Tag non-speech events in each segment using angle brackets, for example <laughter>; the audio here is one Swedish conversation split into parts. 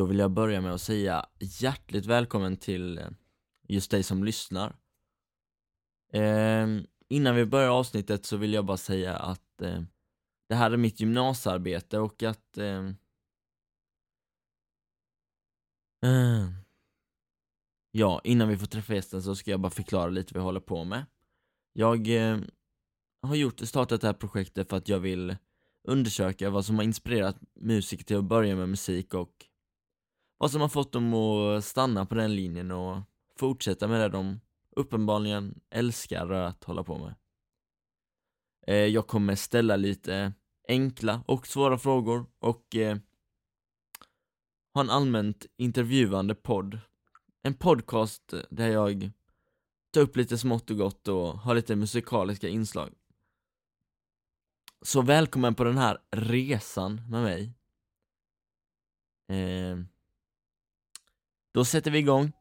Då vill jag börja med att säga hjärtligt välkommen till eh, just dig som lyssnar. Eh, innan vi börjar avsnittet så vill jag bara säga att eh, det här är mitt gymnasiearbete och att eh, eh, Ja, innan vi får träffa gästen så ska jag bara förklara lite vad jag håller på med. Jag eh, har gjort, startat det här projektet för att jag vill undersöka vad som har inspirerat musiker till att börja med musik och vad som har fått dem att stanna på den linjen och fortsätta med det de uppenbarligen älskar att hålla på med. Eh, jag kommer ställa lite enkla och svåra frågor och eh, ha en allmänt intervjuande podd. En podcast där jag tar upp lite smått och gott och har lite musikaliska inslag. Så välkommen på den här resan med mig. Eh, då sätter vi igång.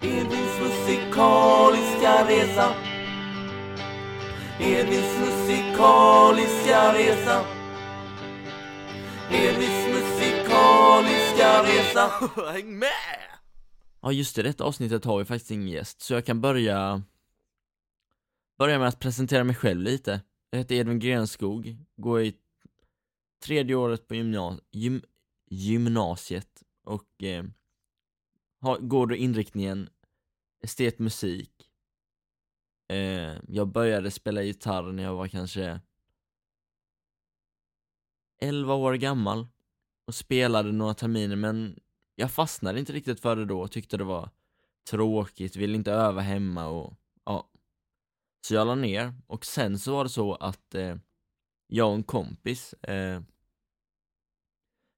Edvins musikaliska resa? Edvins musikaliska resa? Edvins musikaliska resa? <laughs> Häng med! Ja just det, detta avsnittet har vi faktiskt ingen gäst, så jag kan börja Börja med att presentera mig själv lite. Jag heter Edvin Grenskog, går i tredje året på gymna gym gymnasiet och eh, har, går då inriktningen estetmusik eh, Jag började spela gitarr när jag var kanske 11 år gammal och spelade några terminer men jag fastnade inte riktigt för det då och tyckte det var tråkigt, ville inte öva hemma och ja. Så jag la ner och sen så var det så att eh, jag och en kompis eh,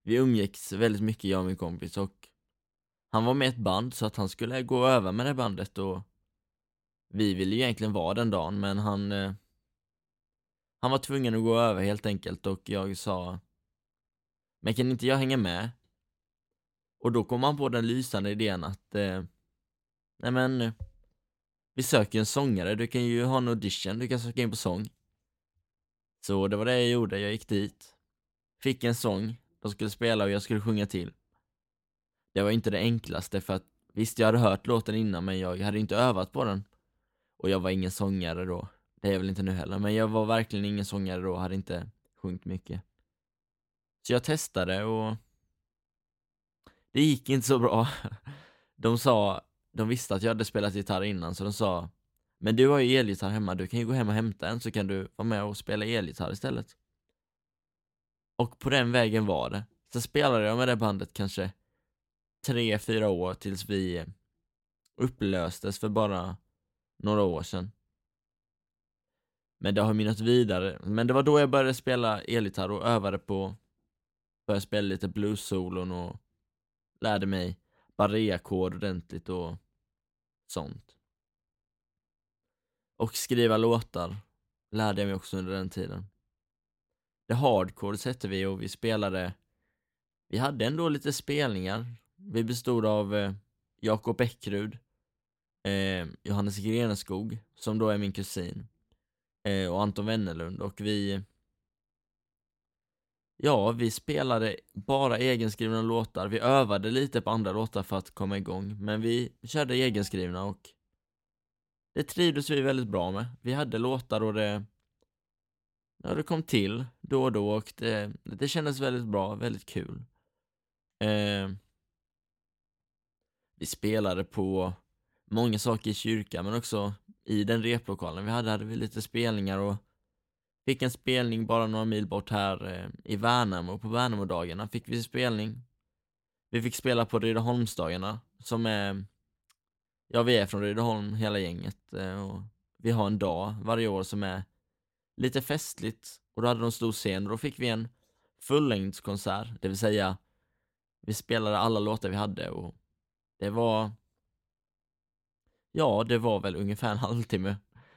Vi umgicks väldigt mycket jag och min kompis och han var med i ett band så att han skulle gå och öva med det bandet och Vi ville ju egentligen vara den dagen men han eh, Han var tvungen att gå över helt enkelt och jag sa Men kan inte jag hänga med? Och då kom han på den lysande idén att eh, Nej men Vi söker en sångare, du kan ju ha en audition, du kan söka in på sång Så det var det jag gjorde, jag gick dit Fick en sång, de skulle spela och jag skulle sjunga till det var inte det enklaste för att Visst, jag hade hört låten innan men jag hade inte övat på den Och jag var ingen sångare då Det är jag väl inte nu heller, men jag var verkligen ingen sångare då, hade inte sjungit mycket Så jag testade och det gick inte så bra. <laughs> De sa, de visste att jag hade spelat gitarr innan så de sa Men du har ju elgitarr hemma, du kan ju gå hem och hämta en så kan du vara med och spela elgitarr istället. Och på den vägen var det. Så spelade jag med det bandet kanske tre, fyra år tills vi upplöstes för bara några år sedan. Men det har mynnat vidare. Men det var då jag började spela elgitarr och övade på Började spela lite blues-solon och lärde mig barré-ackord ordentligt och sånt. Och skriva låtar lärde jag mig också under den tiden. The Hardcore hette vi och vi spelade Vi hade ändå lite spelningar vi bestod av eh, Jakob Eckrud, eh, Johannes Greneskog, som då är min kusin eh, och Anton Wennerlund och vi Ja, vi spelade bara egenskrivna låtar. Vi övade lite på andra låtar för att komma igång, men vi körde egenskrivna och det trivdes vi väldigt bra med. Vi hade låtar och det Ja, det kom till då och då och det, det kändes väldigt bra, väldigt kul. Eh, vi spelade på många saker i kyrkan, men också i den replokalen vi hade, hade vi lite spelningar och Fick en spelning bara några mil bort här eh, i Värnamo, på Värnamodagarna fick vi spelning. Vi fick spela på Rydaholmsdagarna, som är, ja vi är från Rydaholm hela gänget eh, och vi har en dag varje år som är lite festligt och då hade de stor scen och då fick vi en fullängdskonsert, det vill säga vi spelade alla låtar vi hade och det var Ja, det var väl ungefär en <laughs> halvtimme.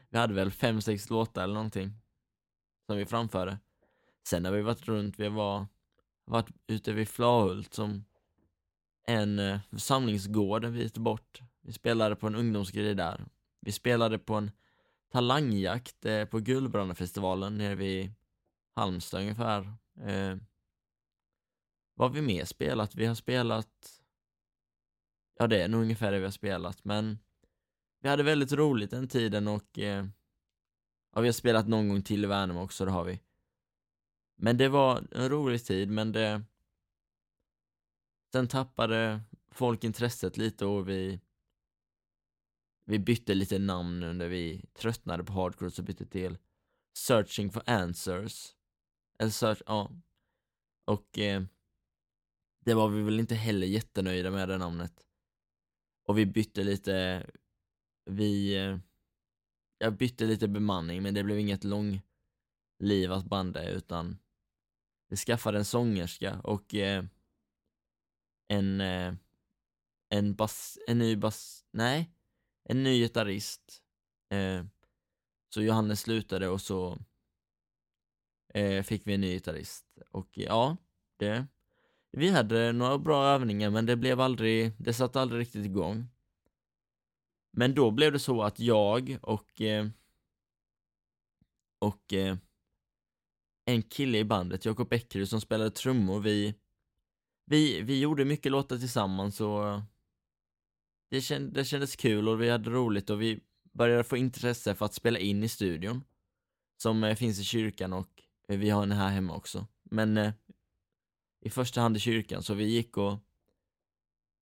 Vi hade väl fem, sex låtar eller någonting som vi framförde. Sen har vi varit runt, vi var varit ute vid Flahult som en eh, församlingsgård en bit bort. Vi spelade på en ungdomsgrej där. Vi spelade på en talangjakt eh, på Guldbrandafestivalen nere vid Halmstad ungefär. Eh, vad har vi mer spelat? Vi har spelat ja det är nog ungefär det vi har spelat, men vi hade väldigt roligt den tiden och eh, ja, vi har spelat någon gång till i Värnamo också, det har vi. Men det var en rolig tid, men det Sen tappade folk intresset lite och vi Vi bytte lite namn under vi tröttnade på hardcore så bytte till Searching for answers. Eller search, ja. Och eh, Det var vi väl inte heller jättenöjda med det namnet. Och vi bytte lite Vi Jag bytte lite bemanning men det blev inget långlivat band utan Vi skaffade en sångerska och eh, en, eh, en bas, en ny bas, nej, en ny gitarrist. Eh, så Johannes slutade och så eh, fick vi en ny gitarrist. Och ja, det, vi hade några bra övningar men det blev aldrig, det satt aldrig riktigt igång. Men då blev det så att jag och eh, och eh, en kille i bandet, Jakob Eckerud som spelade trummor, vi vi, vi gjorde mycket låtar tillsammans och det, känd, det kändes kul och vi hade roligt och vi började få intresse för att spela in i studion som eh, finns i kyrkan och eh, vi har en här hemma också. Men eh, i första hand i kyrkan, så vi gick och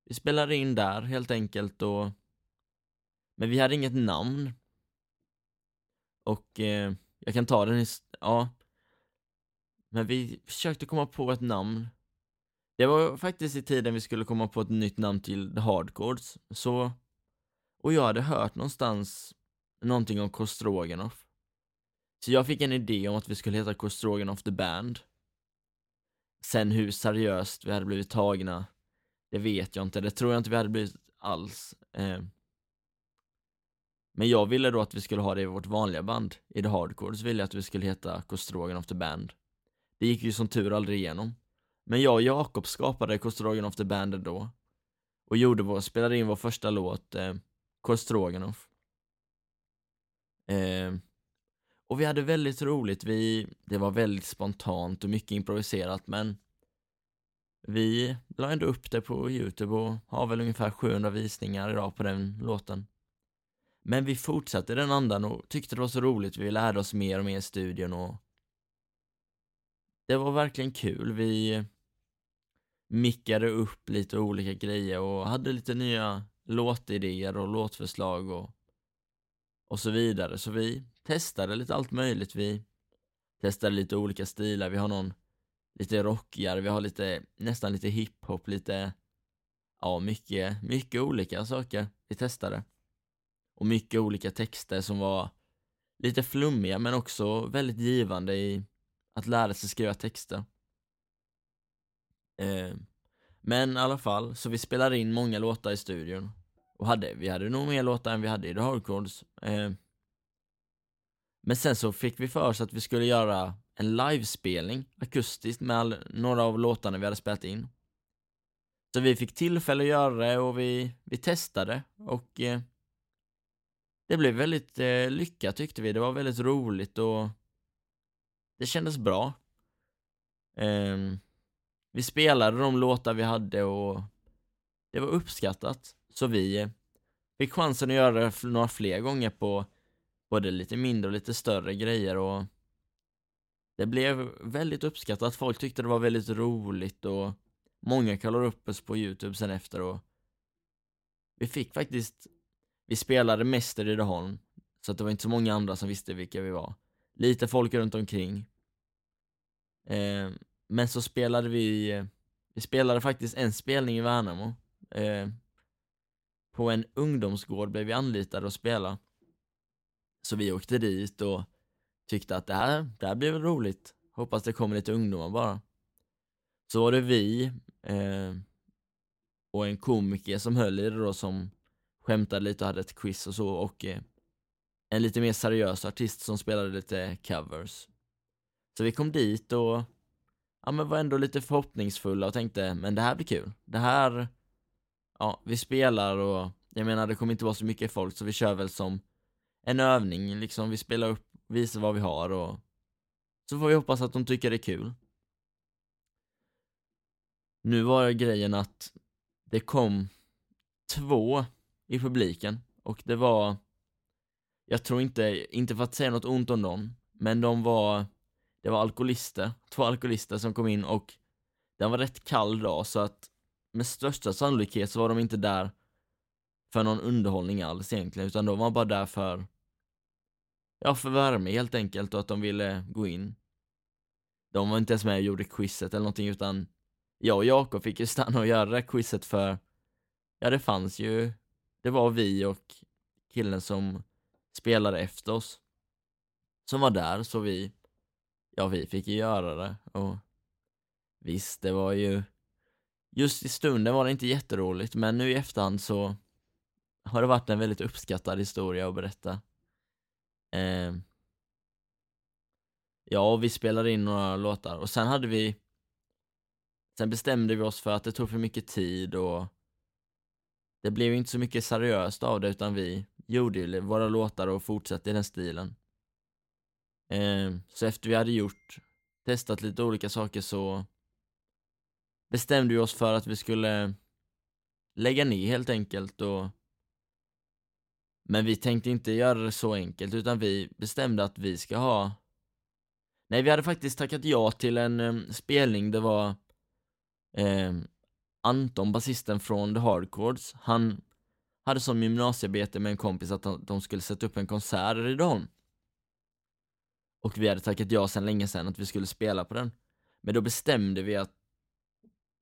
vi spelade in där helt enkelt och men vi hade inget namn. Och eh, jag kan ta den i, ja. Men vi försökte komma på ett namn det var faktiskt i tiden vi skulle komma på ett nytt namn till The Hardcores, så... Och jag hade hört någonstans någonting om Kostroganoff. Så jag fick en idé om att vi skulle heta Kostroganoff The Band. Sen hur seriöst vi hade blivit tagna, det vet jag inte. Det tror jag inte vi hade blivit alls. Eh. Men jag ville då att vi skulle ha det i vårt vanliga band. I The Hardcore så ville jag att vi skulle heta Kostroganoff The Band. Det gick ju som tur aldrig igenom. Men jag och Jakob skapade Kostroganoff the Band då och gjorde vår, spelade in vår första låt, eh, Kostroganoff. Eh, och vi hade väldigt roligt, vi, det var väldigt spontant och mycket improviserat men vi la ändå upp det på Youtube och har väl ungefär 700 visningar idag på den låten. Men vi fortsatte den andan och tyckte det var så roligt, vi lärde oss mer och mer i studion och det var verkligen kul, vi mickade upp lite olika grejer och hade lite nya låtidéer och låtförslag och, och så vidare. Så vi testade lite allt möjligt. Vi testade lite olika stilar. Vi har någon lite rockigare, vi har lite, nästan lite hiphop, lite, ja, mycket, mycket olika saker vi testade. Och mycket olika texter som var lite flummiga men också väldigt givande i att lära sig skriva texter. Eh, men i alla fall, så vi spelade in många låtar i studion. Och hade, vi hade nog mer låtar än vi hade i The Hardcodes. Eh, men sen så fick vi för oss att vi skulle göra en livespelning akustiskt med några av låtarna vi hade spelat in. Så vi fick tillfälle att göra det och vi, vi testade och eh, det blev väldigt eh, lyckat tyckte vi. Det var väldigt roligt och det kändes bra. Eh, vi spelade de låtar vi hade och det var uppskattat. Så vi eh, fick chansen att göra det några fler gånger på både lite mindre och lite större grejer och det blev väldigt uppskattat. Folk tyckte det var väldigt roligt och många kollade upp oss på Youtube sen efter och vi fick faktiskt vi spelade mest i Rydaholm så att det var inte så många andra som visste vilka vi var. Lite folk runt omkring. Eh, men så spelade vi, vi spelade faktiskt en spelning i Värnamo. Eh, på en ungdomsgård blev vi anlitade att spela. Så vi åkte dit och tyckte att det här, det här blir väl roligt. Hoppas det kommer lite ungdomar bara. Så var det vi eh, och en komiker som höll i det då som skämtade lite och hade ett quiz och så och eh, en lite mer seriös artist som spelade lite covers. Så vi kom dit och ja, men var ändå lite förhoppningsfulla och tänkte, men det här blir kul. Det här, ja, vi spelar och jag menar det kommer inte vara så mycket folk så vi kör väl som en övning liksom, vi spelar upp, visar vad vi har och så får vi hoppas att de tycker det är kul. Nu var grejen att det kom två i publiken och det var jag tror inte, inte för att säga något ont om dem, men de var det var alkoholister, två alkoholister som kom in och den var rätt kall dag så att med största sannolikhet så var de inte där för någon underhållning alls egentligen, utan de var bara där för ja, för värme helt enkelt och att de ville gå in. De var inte ens med och gjorde quizet eller någonting utan jag och Jakob fick ju stanna och göra det quizet för ja, det fanns ju, det var vi och killen som spelade efter oss som var där, så vi, ja, vi fick ju göra det och visst, det var ju just i stunden var det inte jätteroligt, men nu i efterhand så har det varit en väldigt uppskattad historia att berätta. Eh, ja, vi spelade in några låtar. Och sen hade vi Sen bestämde vi oss för att det tog för mycket tid och det blev inte så mycket seriöst av det utan vi gjorde ju våra låtar och fortsatte i den stilen. Eh, så efter vi hade gjort, testat lite olika saker så bestämde vi oss för att vi skulle lägga ner helt enkelt och men vi tänkte inte göra det så enkelt utan vi bestämde att vi ska ha Nej, vi hade faktiskt tackat ja till en um, spelning, det var eh, Anton, basisten från The Hardcords, han hade som gymnasiearbete med en kompis att de skulle sätta upp en konsert i Rydholm. Och vi hade tackat ja sen länge sedan att vi skulle spela på den. Men då bestämde vi att,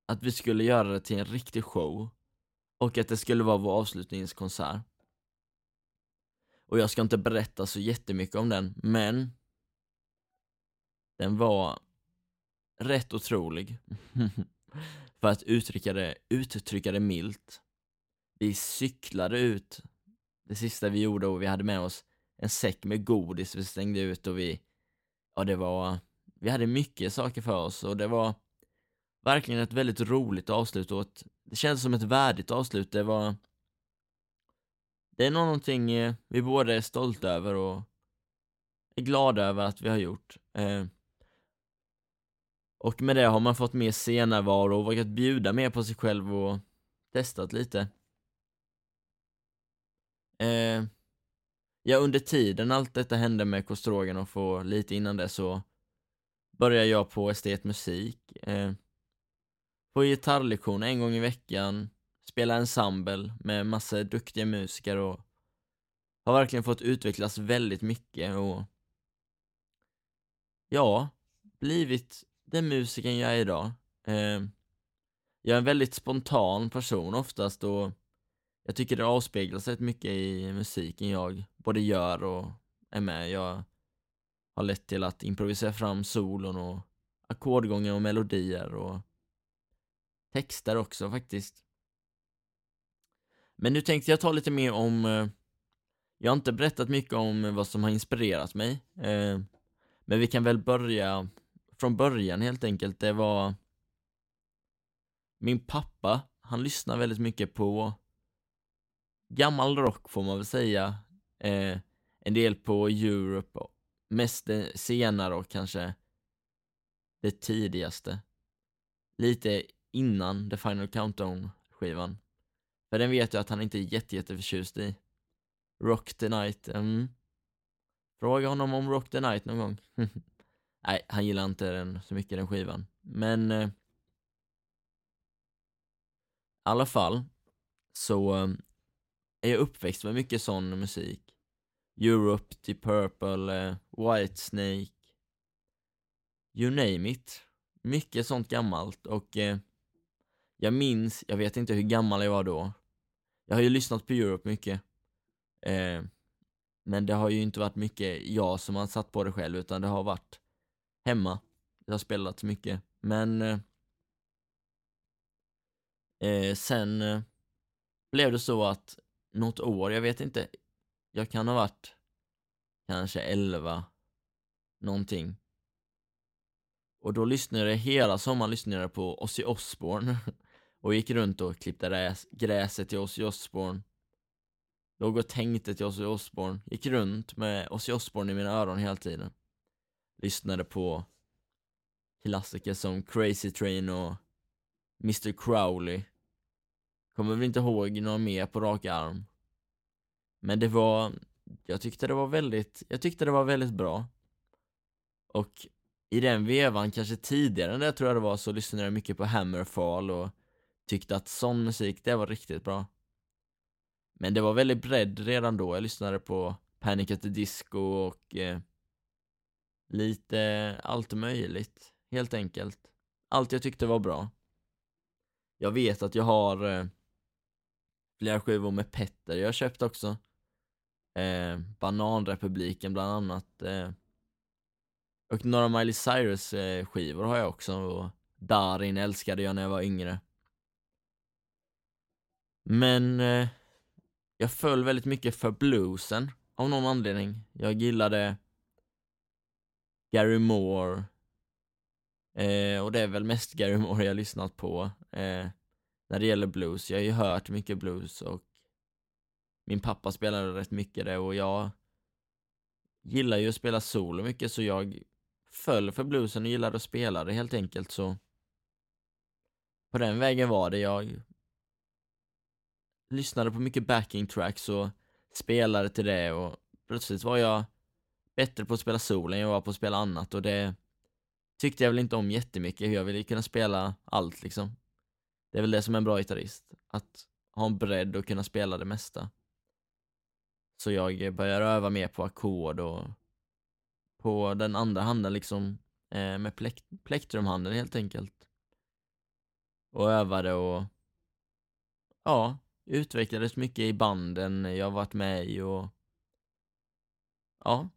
att vi skulle göra det till en riktig show. Och att det skulle vara vår avslutningskonsert. Och jag ska inte berätta så jättemycket om den, men den var rätt otrolig. <laughs> För att uttrycka det, uttrycka det milt. Vi cyklade ut det sista vi gjorde och vi hade med oss en säck med godis vi stängde ut och vi, ja det var, vi hade mycket saker för oss och det var verkligen ett väldigt roligt avslut och ett, det kändes som ett värdigt avslut. Det var, det är någonting eh, vi båda är stolta över och är glada över att vi har gjort. Eh. Och med det har man fått mer scennärvaro och vågat bjuda mer på sig själv och testat lite. Eh, ja, under tiden allt detta hände med Kostroganoff och lite innan det så började jag på estet musik. Eh, på gitarrlektion en gång i veckan, spela ensemble med massa duktiga musiker och har verkligen fått utvecklas väldigt mycket och ja, blivit den musiken jag är idag. Eh, jag är en väldigt spontan person oftast och jag tycker det avspeglar sig mycket i musiken jag både gör och är med. Jag har lett till att improvisera fram solon och ackordgångar och melodier och texter också faktiskt. Men nu tänkte jag ta lite mer om eh, Jag har inte berättat mycket om vad som har inspirerat mig eh, Men vi kan väl börja från början helt enkelt. Det var Min pappa, han lyssnar väldigt mycket på gammal rock får man väl säga. Eh, en del på Europe, mest det senare och kanske det tidigaste. Lite innan The Final Countdown-skivan. För den vet jag att han inte är jätte, i. Rock the Night, mm. Fråga honom om Rock the Night någon gång. <laughs> Nej, han gillar inte den så mycket, den skivan. Men... Eh, I alla fall, så eh, är jag uppväxt med mycket sån musik. Europe, Deep Purple, eh, White Snake. You name it. Mycket sånt gammalt och eh, jag minns, jag vet inte hur gammal jag var då. Jag har ju lyssnat på Europe mycket. Eh, men det har ju inte varit mycket jag som har satt på det själv, utan det har varit hemma. Jag har spelat mycket, men eh, eh, sen eh, blev det så att något år, jag vet inte, jag kan ha varit kanske 11 någonting. Och då lyssnade jag hela sommaren lyssnade jag på Ozzy Osbourne <laughs> och gick runt och klippte gräset till Ozzy Osbourne. Låg och tänkte till Ozzy Osbourne, gick runt med Ozzy Osbourne i mina öron hela tiden. Lyssnade på klassiker som Crazy Train och Mr Crowley. kommer väl inte ihåg någon mer på rak arm. Men det var, jag tyckte det var väldigt, jag tyckte det var väldigt bra. Och i den vevan, kanske tidigare än det tror jag det var, så lyssnade jag mycket på Hammerfall och tyckte att sån musik, det var riktigt bra. Men det var väldigt bredd redan då, jag lyssnade på Panic at the Disco och eh, lite allt möjligt, helt enkelt. Allt jag tyckte var bra. Jag vet att jag har eh, flera skivor med Petter jag har köpt också. Eh, Bananrepubliken bland annat. Eh, och några Miley Cyrus eh, skivor har jag också. Och Darin älskade jag när jag var yngre. Men eh, jag föll väldigt mycket för bluesen av någon anledning. Jag gillade Gary Moore. Eh, och det är väl mest Gary Moore jag lyssnat på. Eh, när det gäller blues. Jag har ju hört mycket blues och min pappa spelade rätt mycket det och jag gillar ju att spela solo mycket så jag föll för bluesen och gillade att spela det helt enkelt så på den vägen var det jag lyssnade på mycket backing tracks och spelade till det och plötsligt var jag bättre på att spela solen, än jag var på att spela annat och det tyckte jag väl inte om jättemycket, jag ville kunna spela allt liksom. Det är väl det som är en bra gitarrist, att ha en bredd och kunna spela det mesta. Så jag börjar öva mer på ackord och på den andra handen liksom, eh, med plekt plektrumhanden helt enkelt. Och övade och ja, utvecklades mycket i banden jag varit med i och ja.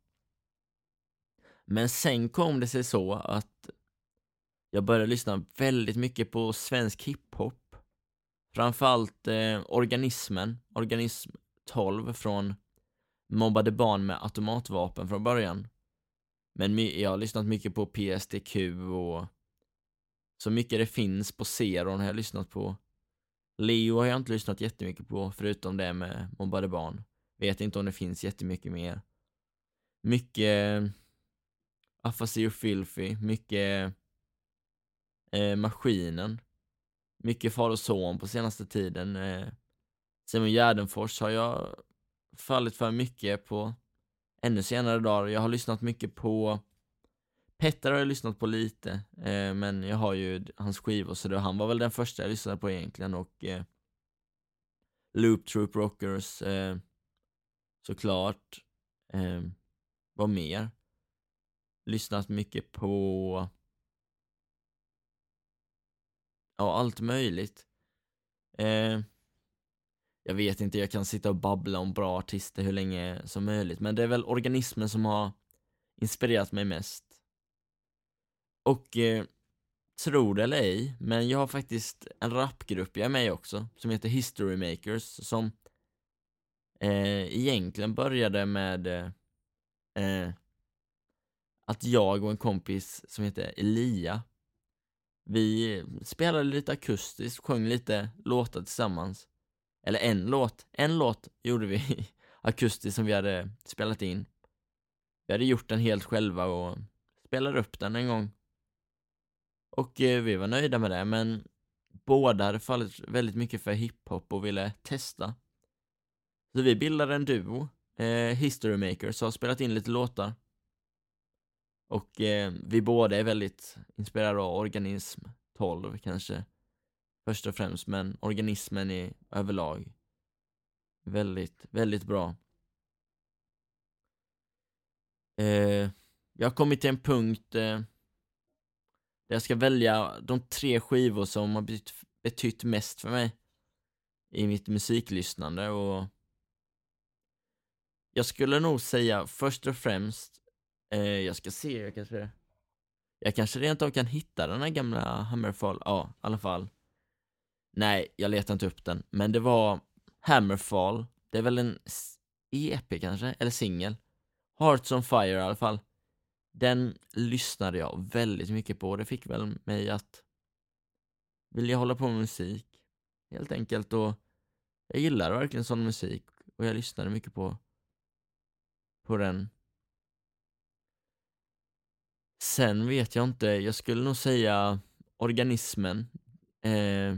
Men sen kom det sig så att jag började lyssna väldigt mycket på svensk hiphop. Framförallt eh, Organismen, Organism 12 från Mobbade barn med automatvapen från början. Men jag har lyssnat mycket på PSDQ och så mycket det finns på Zeron har jag lyssnat på. Leo har jag inte lyssnat jättemycket på, förutom det med Mobbade barn. Vet inte om det finns jättemycket mer. Mycket eh, Afasi och Filfy, mycket eh, Maskinen. Mycket Far och Son på senaste tiden. Eh, Simon Gärdenfors har jag fallit för mycket på ännu senare dagar. Jag har lyssnat mycket på Petter har jag lyssnat på lite, eh, men jag har ju hans skivor så det, han var väl den första jag lyssnade på egentligen och eh, Loop Troop Rockers eh, såklart. Eh, vad mer? Lyssnat mycket på ja, allt möjligt. Eh, jag vet inte, jag kan sitta och babbla om bra artister hur länge som möjligt, men det är väl organismen som har inspirerat mig mest. Och eh, tro det eller ej, men jag har faktiskt en rapgrupp jag är med i också, som heter History Makers, som eh, egentligen började med eh, eh att jag och en kompis som heter Elia vi spelade lite akustiskt, sjöng lite låtar tillsammans. Eller en låt, en låt gjorde vi <laughs> akustiskt som vi hade spelat in. Vi hade gjort den helt själva och spelade upp den en gång. Och eh, vi var nöjda med det, men båda hade fallit väldigt mycket för hiphop och ville testa. Så vi bildade en duo, eh, History Makers, och har spelat in lite låtar. Och eh, vi båda är väldigt inspirerade av organism 12 kanske först och främst, men organismen är överlag väldigt, väldigt bra. Eh, jag har kommit till en punkt eh, där jag ska välja de tre skivor som har betytt, betytt mest för mig i mitt musiklyssnande och jag skulle nog säga först och främst Eh, jag ska se, jag kanske... Jag kanske rent av kan hitta den här gamla Hammerfall, ja, i alla fall. Nej, jag letar inte upp den, men det var Hammerfall, det är väl en e-, e-, EP kanske, eller singel. Hearts on Fire i alla fall. Den lyssnade jag väldigt mycket på, det fick väl mig att vilja hålla på med musik, helt enkelt. Och jag gillar verkligen sån musik och jag lyssnade mycket på, på den. Sen vet jag inte, jag skulle nog säga organismen eh,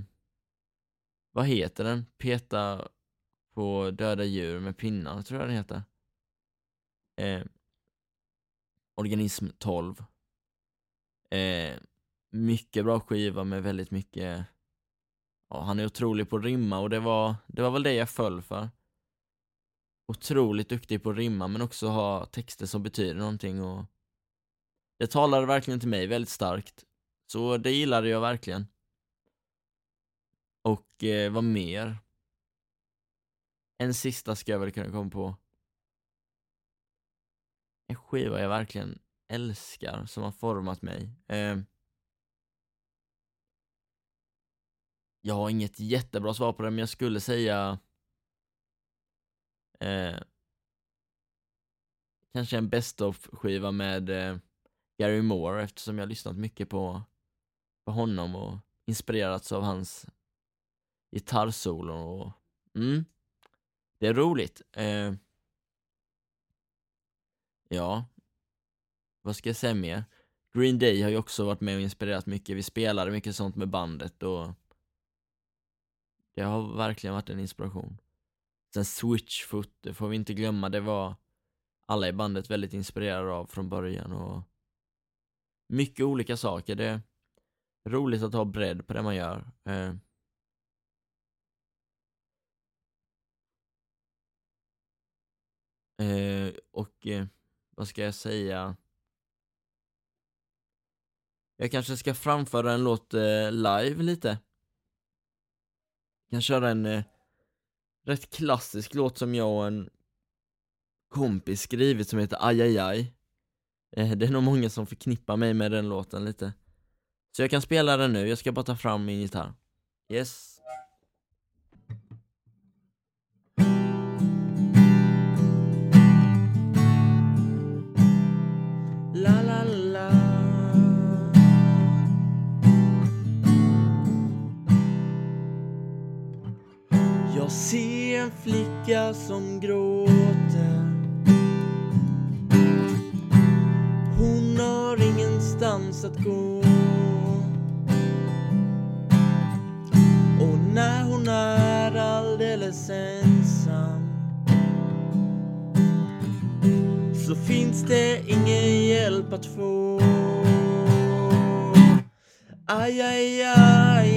vad heter den? Peta på döda djur med pinnar, tror jag den heter. Eh, Organism 12. Eh, mycket bra skiva med väldigt mycket Ja, han är otrolig på att rimma och det var, det var väl det jag föll för. Otroligt duktig på att rimma men också ha texter som betyder någonting och det talade verkligen till mig väldigt starkt. Så det gillade jag verkligen. Och eh, vad mer? En sista ska jag väl kunna komma på. Skiva jag verkligen älskar som har format mig. Eh, jag har inget jättebra svar på det, men jag skulle säga eh, kanske en best of-skiva med eh, Gary Moore eftersom jag lyssnat mycket på, på honom och inspirerats av hans gitarrsolo och mm, det är roligt. Eh, ja, vad ska jag säga mer? Green Day har ju också varit med och inspirerat mycket. Vi spelade mycket sånt med bandet och det har verkligen varit en inspiration. Sen Switchfoot, det får vi inte glömma, det var alla i bandet väldigt inspirerade av från början och mycket olika saker. Det är roligt att ha bredd på det man gör. Eh. eh och eh, vad ska jag säga? Jag kanske ska framföra en låt eh, live lite. Jag kan köra en eh, rätt klassisk låt som jag och en kompis skrivit som heter Ajajaj aj, aj. Eh, det är nog många som förknippar mig med den låten lite. Så jag kan spela den nu, jag ska bara ta fram min gitarr. Yes. Se en flicka som gråter. Hon har ingenstans att gå. Och när hon är alldeles ensam så finns det ingen hjälp att få. Aj, aj, aj,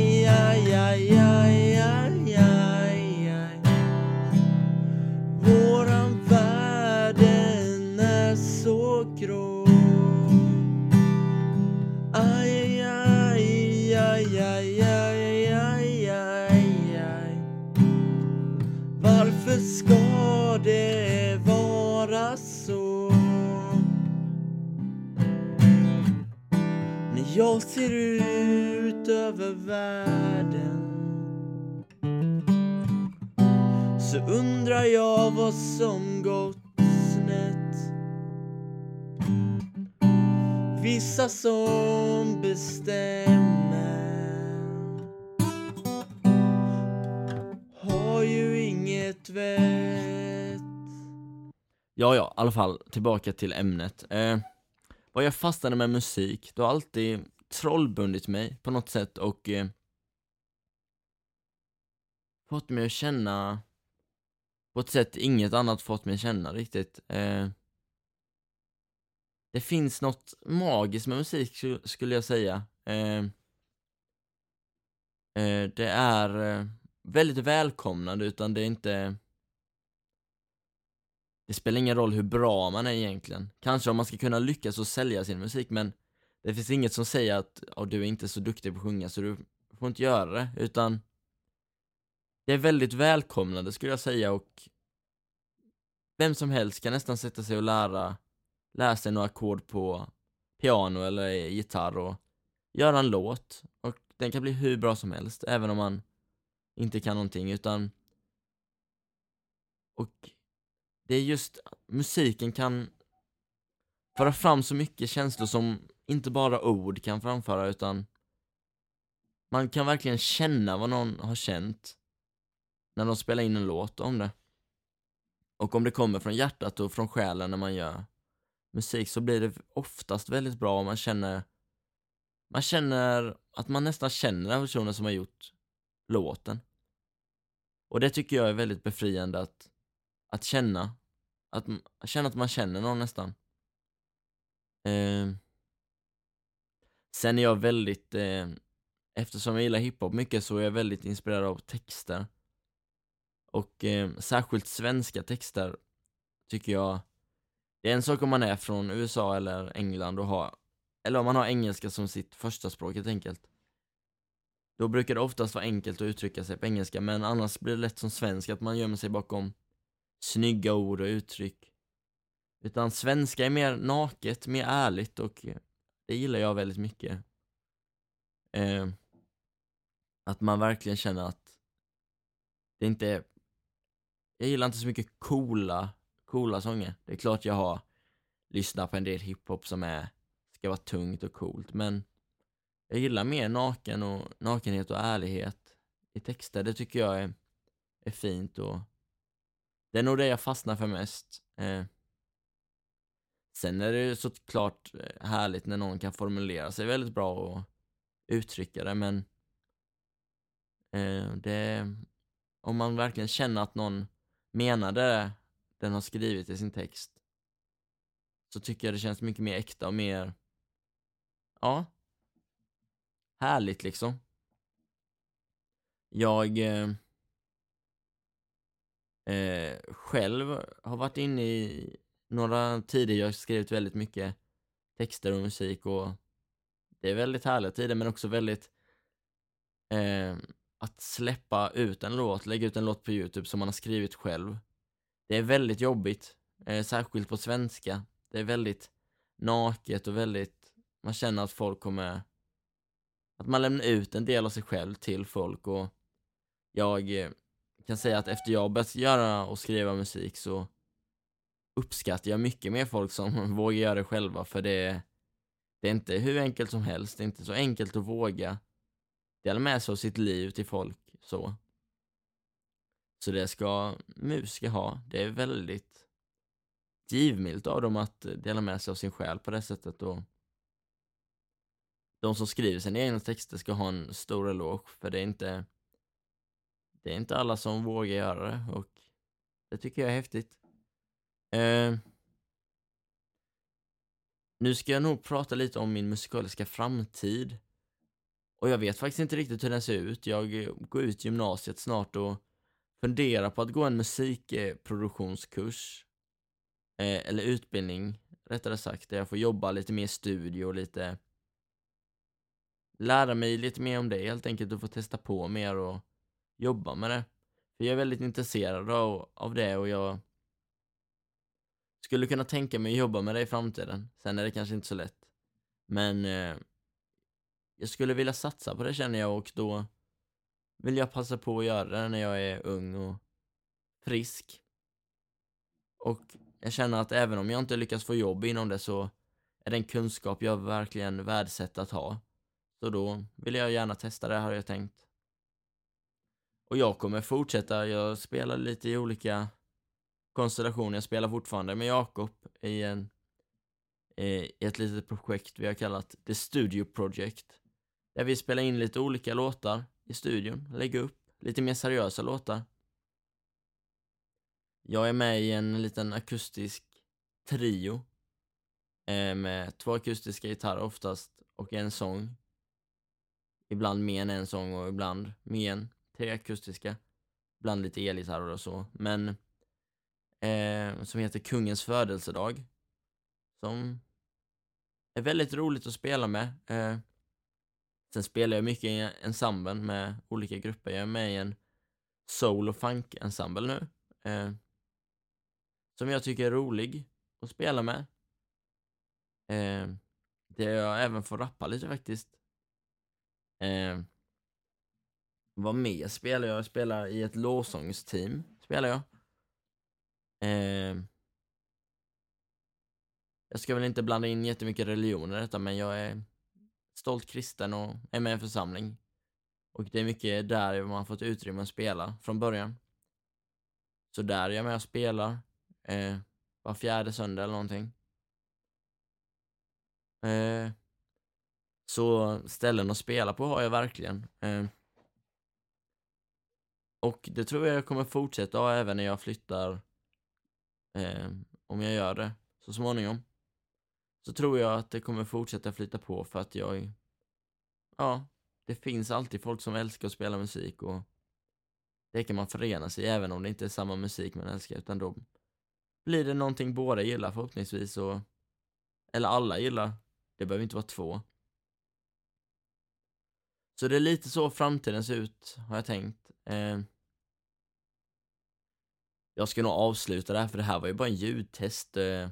jag ser ut över världen så undrar jag vad som gått snett. Vissa som bestämmer har ju inget vett. Ja, ja, i alla fall tillbaka till ämnet. Eh, vad jag fastnade med musik, det har alltid trollbundit mig på något sätt och eh, fått mig att känna på ett sätt inget annat fått mig att känna riktigt. Eh, det finns något magiskt med musik skulle jag säga. Eh, eh, det är eh, väldigt välkomnande utan det är inte det spelar ingen roll hur bra man är egentligen. Kanske om man ska kunna lyckas och sälja sin musik men det finns inget som säger att oh, du är inte så duktig på att sjunga så du får inte göra det utan det är väldigt välkomnande skulle jag säga och vem som helst kan nästan sätta sig och lära, lära sig några ackord på piano eller gitarr och göra en låt och den kan bli hur bra som helst även om man inte kan någonting utan och det är just musiken kan föra fram så mycket känslor som inte bara ord kan framföra utan man kan verkligen känna vad någon har känt när de spelar in en låt om det. Och om det kommer från hjärtat och från själen när man gör musik så blir det oftast väldigt bra om man känner man känner att man nästan känner den personen som har gjort låten. Och det tycker jag är väldigt befriande att, att känna. Att känna att man känner någon nästan. Eh, sen är jag väldigt, eh, eftersom jag gillar hiphop mycket så är jag väldigt inspirerad av texter. Och eh, särskilt svenska texter tycker jag, det är en sak om man är från USA eller England och har, eller om man har engelska som sitt första språk helt enkelt. Då brukar det oftast vara enkelt att uttrycka sig på engelska, men annars blir det lätt som svensk att man gömmer sig bakom snygga ord och uttryck. Utan svenska är mer naket, mer ärligt och eh, det gillar jag väldigt mycket. Eh, att man verkligen känner att det inte är... Jag gillar inte så mycket coola, coola sånger. Det är klart jag har lyssnat på en del hiphop som är, ska vara tungt och coolt, men jag gillar mer naken och nakenhet och ärlighet i texter. Det tycker jag är, är fint och det är nog det jag fastnar för mest. Eh, sen är det ju såklart eh, härligt när någon kan formulera sig väldigt bra och uttrycka det, men eh, det, om man verkligen känner att någon menade det den har skrivit i sin text så tycker jag det känns mycket mer äkta och mer, ja, härligt liksom. Jag eh, eh, själv har varit inne i några tider jag har skrivit väldigt mycket texter och musik och det är väldigt härliga tider men också väldigt eh, att släppa ut en låt, lägga ut en låt på Youtube som man har skrivit själv. Det är väldigt jobbigt, eh, särskilt på svenska. Det är väldigt naket och väldigt, man känner att folk kommer att man lämnar ut en del av sig själv till folk och jag eh, kan säga att efter jag börjat göra och skriva musik så uppskattar jag mycket mer folk som <laughs> vågar göra det själva för det, det är inte hur enkelt som helst, det är inte så enkelt att våga dela med sig av sitt liv till folk så. Så det ska musiker ha. Det är väldigt givmilt av dem att dela med sig av sin själ på det sättet och de som skriver sina egna texter ska ha en stor eloge för det är inte det är inte alla som vågar göra det och det tycker jag är häftigt. Eh, nu ska jag nog prata lite om min musikaliska framtid. Och jag vet faktiskt inte riktigt hur den ser ut. Jag går ut gymnasiet snart och funderar på att gå en musikproduktionskurs. Eh, eller utbildning, rättare sagt, där jag får jobba lite mer i studio och lite lära mig lite mer om det helt enkelt och få testa på mer och jobba med det. För jag är väldigt intresserad av, av det och jag skulle kunna tänka mig att jobba med det i framtiden. Sen är det kanske inte så lätt. Men eh, jag skulle vilja satsa på det känner jag och då vill jag passa på att göra det när jag är ung och frisk. Och jag känner att även om jag inte lyckas få jobb inom det så är det en kunskap jag verkligen värdesätter att ha. Så då vill jag gärna testa det har jag tänkt. Och jag kommer fortsätta, jag spelar lite i olika konstellationer, jag spelar fortfarande med Jakob i en i ett litet projekt vi har kallat The Studio Project. Där vi spelar in lite olika låtar i studion, lägger upp lite mer seriösa låtar. Jag är med i en liten akustisk trio eh, med två akustiska gitarrer oftast och en sång. Ibland mer än en sång och ibland mer än tre akustiska. bland lite elgitarrer och så, men eh, som heter Kungens födelsedag. Som är väldigt roligt att spela med. Eh, sen spelar jag mycket i ensemblen med olika grupper. Jag är med i en soul och funk-ensemble nu. Eh, som jag tycker är rolig att spela med. Eh, det jag även får rappa lite faktiskt. Eh, vad mer spelar jag? Jag spelar i ett lovsångsteam. Spelar jag. Eh, jag ska väl inte blanda in jättemycket religion i detta, men jag är stolt kristen och är med i en församling. Och det är mycket där man fått utrymme att spela från början. Så där är jag med och spelar. Eh, var fjärde söndag eller någonting. Eh, så ställen att spela på har jag verkligen. Eh, och det tror jag jag kommer fortsätta ha även när jag flyttar, eh, om jag gör det så småningom. Så tror jag att det kommer fortsätta flyta på för att jag, ja, det finns alltid folk som älskar att spela musik och det kan man förena sig i även om det inte är samma musik man älskar utan då blir det någonting båda gillar förhoppningsvis och eller alla gillar. Det behöver inte vara två. Så det är lite så framtiden ser ut, har jag tänkt. Eh, jag ska nog avsluta det här, för det här var ju bara en ljudtest. Eh,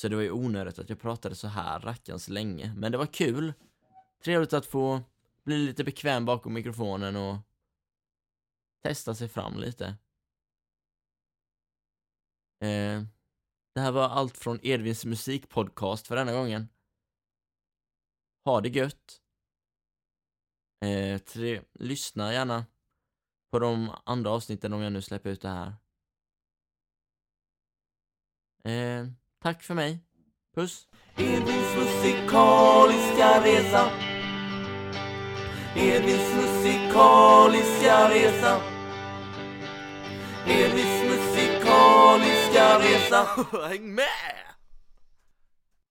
så det var ju onödigt att jag pratade så här rackarns länge. Men det var kul. Trevligt att få bli lite bekväm bakom mikrofonen och testa sig fram lite. Eh, det här var allt från Edvins musikpodcast för denna gången. Ha det gött. Eh, tre, lyssna gärna på de andra avsnitten om jag nu släpper ut det här. Eh, tack för mig. Puss! Edvins musikaliska resa Edvins musikaliska resa Edvins musikaliska resa <laughs> Häng med!